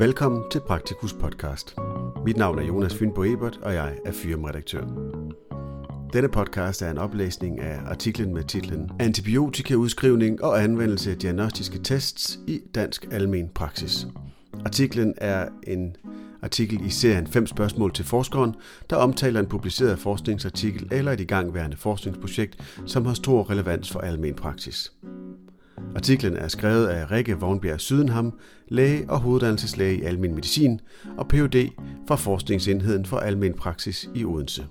Velkommen til Praktikus podcast. Mit navn er Jonas Fynbo Ebert, og jeg er firmaredaktør. Denne podcast er en oplæsning af artiklen med titlen Antibiotikaudskrivning og anvendelse af diagnostiske tests i dansk almen praksis. Artiklen er en artikel i serien 5 spørgsmål til forskeren, der omtaler en publiceret forskningsartikel eller et igangværende forskningsprojekt, som har stor relevans for almen praksis. Artiklen er skrevet af Rikke Vognbjerg Sydenham, læge og hoveduddannelseslæge i almen medicin og Ph.D. fra Forskningsenheden for Almen Praksis i Odense.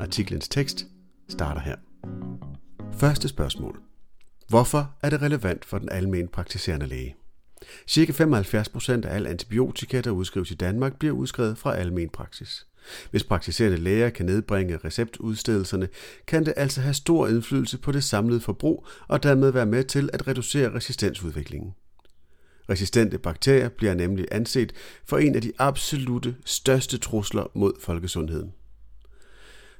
Artiklens tekst starter her. Første spørgsmål. Hvorfor er det relevant for den almen praktiserende læge? Cirka 75% af al antibiotika, der udskrives i Danmark, bliver udskrevet fra almen praksis. Hvis praktiserende læger kan nedbringe receptudstedelserne, kan det altså have stor indflydelse på det samlede forbrug og dermed være med til at reducere resistensudviklingen. Resistente bakterier bliver nemlig anset for en af de absolute største trusler mod folkesundheden.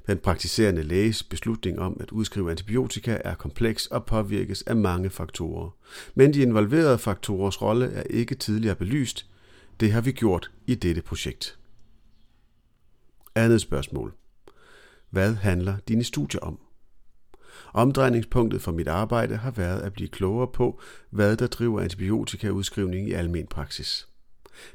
Den praktiserende læges beslutning om at udskrive antibiotika er kompleks og påvirkes af mange faktorer. Men de involverede faktorers rolle er ikke tidligere belyst. Det har vi gjort i dette projekt. Andet spørgsmål. Hvad handler dine studier om? Omdrejningspunktet for mit arbejde har været at blive klogere på, hvad der driver antibiotikaudskrivning i almen praksis.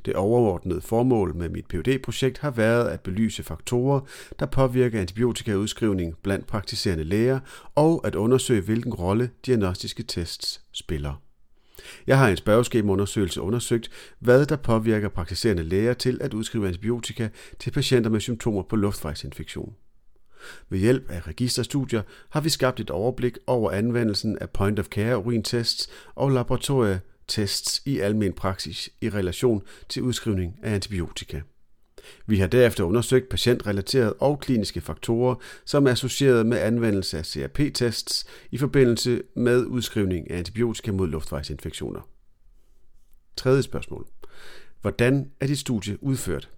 Det overordnede formål med mit phd projekt har været at belyse faktorer, der påvirker antibiotikaudskrivning blandt praktiserende læger, og at undersøge, hvilken rolle diagnostiske tests spiller. Jeg har i en spørgeskemaundersøgelse undersøgt, hvad der påvirker praktiserende læger til at udskrive antibiotika til patienter med symptomer på luftvejsinfektion. Ved hjælp af registerstudier har vi skabt et overblik over anvendelsen af point-of-care urintests og laboratorietests i almen praksis i relation til udskrivning af antibiotika. Vi har derefter undersøgt patientrelaterede og kliniske faktorer, som er associeret med anvendelse af CRP-tests i forbindelse med udskrivning af antibiotika mod luftvejsinfektioner. Tredje spørgsmål. Hvordan er dit studie udført?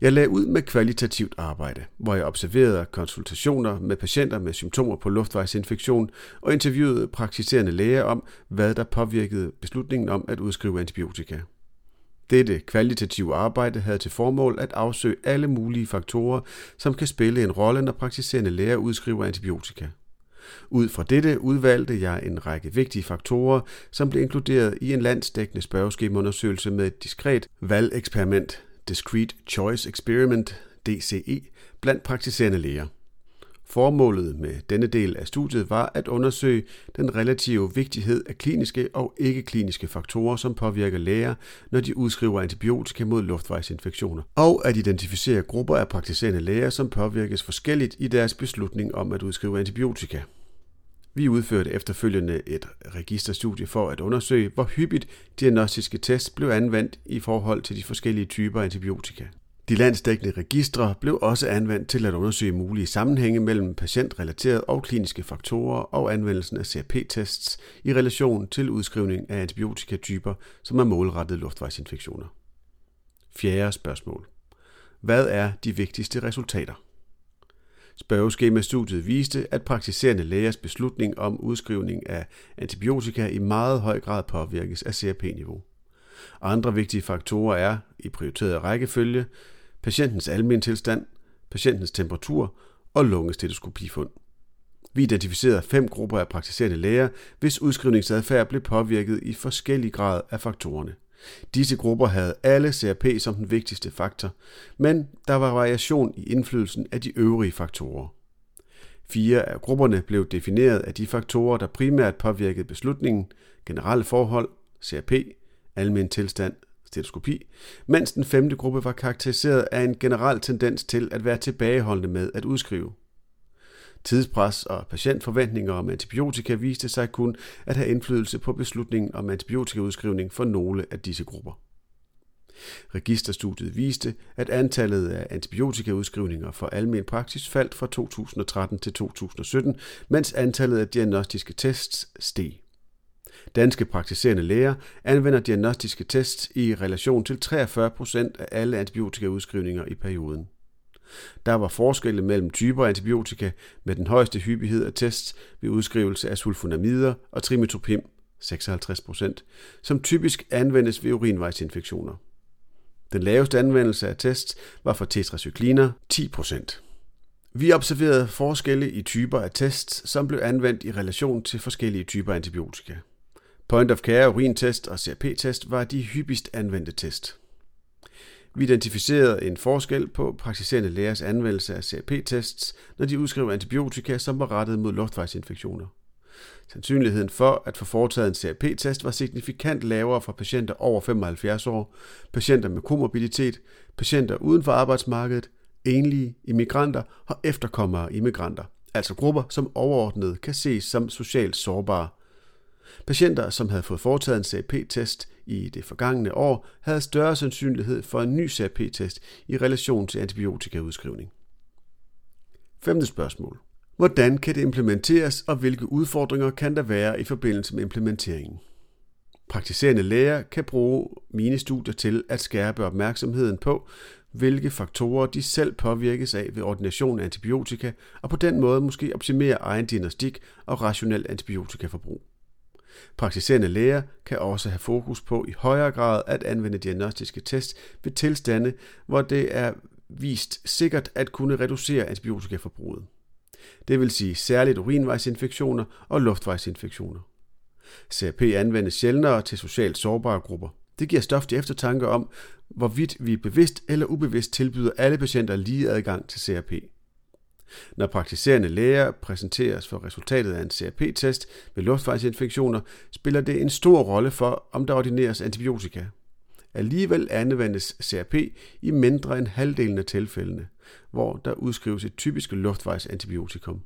Jeg lagde ud med kvalitativt arbejde, hvor jeg observerede konsultationer med patienter med symptomer på luftvejsinfektion og interviewede praktiserende læger om, hvad der påvirkede beslutningen om at udskrive antibiotika. Dette kvalitative arbejde havde til formål at afsøge alle mulige faktorer, som kan spille en rolle, når praktiserende læger udskriver antibiotika. Ud fra dette udvalgte jeg en række vigtige faktorer, som blev inkluderet i en landsdækkende spørgeskemaundersøgelse med et diskret valgeksperiment, Discrete Choice Experiment, DCE, blandt praktiserende læger. Formålet med denne del af studiet var at undersøge den relative vigtighed af kliniske og ikke-kliniske faktorer, som påvirker læger, når de udskriver antibiotika mod luftvejsinfektioner, og at identificere grupper af praktiserende læger, som påvirkes forskelligt i deres beslutning om at udskrive antibiotika. Vi udførte efterfølgende et registerstudie for at undersøge, hvor hyppigt diagnostiske tests blev anvendt i forhold til de forskellige typer antibiotika. De landsdækkende registre blev også anvendt til at undersøge mulige sammenhænge mellem patientrelaterede og kliniske faktorer og anvendelsen af CRP-tests i relation til udskrivning af antibiotikatyper, som er målrettet luftvejsinfektioner. Fjerde spørgsmål. Hvad er de vigtigste resultater? Spørgeskemastudiet viste, at praktiserende lægers beslutning om udskrivning af antibiotika i meget høj grad påvirkes af CRP-niveau. Andre vigtige faktorer er, i prioriteret rækkefølge, patientens almen tilstand, patientens temperatur og lungestetoskopifund. Vi identificerede fem grupper af praktiserende læger, hvis udskrivningsadfærd blev påvirket i forskellig grad af faktorerne. Disse grupper havde alle CRP som den vigtigste faktor, men der var variation i indflydelsen af de øvrige faktorer. Fire af grupperne blev defineret af de faktorer, der primært påvirkede beslutningen, generelle forhold, CRP, almen tilstand stetoskopi, mens den femte gruppe var karakteriseret af en generel tendens til at være tilbageholdende med at udskrive. Tidspres og patientforventninger om antibiotika viste sig kun at have indflydelse på beslutningen om antibiotikaudskrivning for nogle af disse grupper. Registerstudiet viste, at antallet af antibiotikaudskrivninger for almen praksis faldt fra 2013 til 2017, mens antallet af diagnostiske tests steg. Danske praktiserende læger anvender diagnostiske tests i relation til 43 procent af alle antibiotikaudskrivninger i perioden. Der var forskelle mellem typer antibiotika med den højeste hyppighed af tests ved udskrivelse af sulfonamider og trimetopim 56%, som typisk anvendes ved urinvejsinfektioner. Den laveste anvendelse af tests var for tetracykliner 10%. Vi observerede forskelle i typer af tests, som blev anvendt i relation til forskellige typer antibiotika. Point of care urintest og CRP-test var de hyppigst anvendte test. Vi identificerede en forskel på praktiserende lægers anvendelse af CRP-tests, når de udskrev antibiotika, som var rettet mod luftvejsinfektioner. Sandsynligheden for at få foretaget en CRP-test var signifikant lavere for patienter over 75 år, patienter med komorbiditet, patienter uden for arbejdsmarkedet, enlige, immigranter og efterkommere immigranter, altså grupper, som overordnet kan ses som socialt sårbare. Patienter, som havde fået foretaget en CRP-test i det forgangne år, havde større sandsynlighed for en ny CRP-test i relation til antibiotikaudskrivning. Femte spørgsmål. Hvordan kan det implementeres, og hvilke udfordringer kan der være i forbindelse med implementeringen? Praktiserende læger kan bruge mine studier til at skærpe opmærksomheden på, hvilke faktorer de selv påvirkes af ved ordination af antibiotika, og på den måde måske optimere egen diagnostik og rationel antibiotikaforbrug. Praktiserende læger kan også have fokus på i højere grad at anvende diagnostiske test ved tilstande, hvor det er vist sikkert at kunne reducere antibiotikaforbruget. Det vil sige særligt urinvejsinfektioner og luftvejsinfektioner. CRP anvendes sjældnere til socialt sårbare grupper. Det giver stof til eftertanke om, hvorvidt vi bevidst eller ubevidst tilbyder alle patienter lige adgang til CRP. Når praktiserende læger præsenteres for resultatet af en CRP-test ved luftvejsinfektioner, spiller det en stor rolle for, om der ordineres antibiotika. Alligevel anvendes CRP i mindre end halvdelen af tilfældene, hvor der udskrives et typisk luftvejsantibiotikum.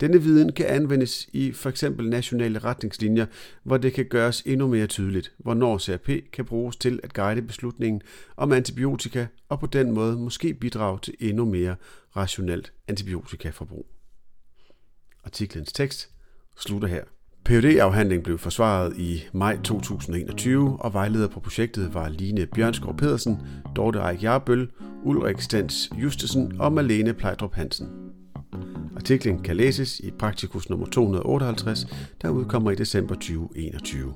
Denne viden kan anvendes i f.eks. nationale retningslinjer, hvor det kan gøres endnu mere tydeligt, hvornår CRP kan bruges til at guide beslutningen om antibiotika og på den måde måske bidrage til endnu mere rationelt antibiotikaforbrug. Artiklens tekst slutter her. phd afhandlingen blev forsvaret i maj 2021, og vejleder på projektet var Line Bjørnskov Pedersen, Dorte Eik Jarbøl, Ulrik Stens Justesen og Malene Plejdrup Hansen. Artiklen kan læses i Praktikus nummer 258, der udkommer i december 2021.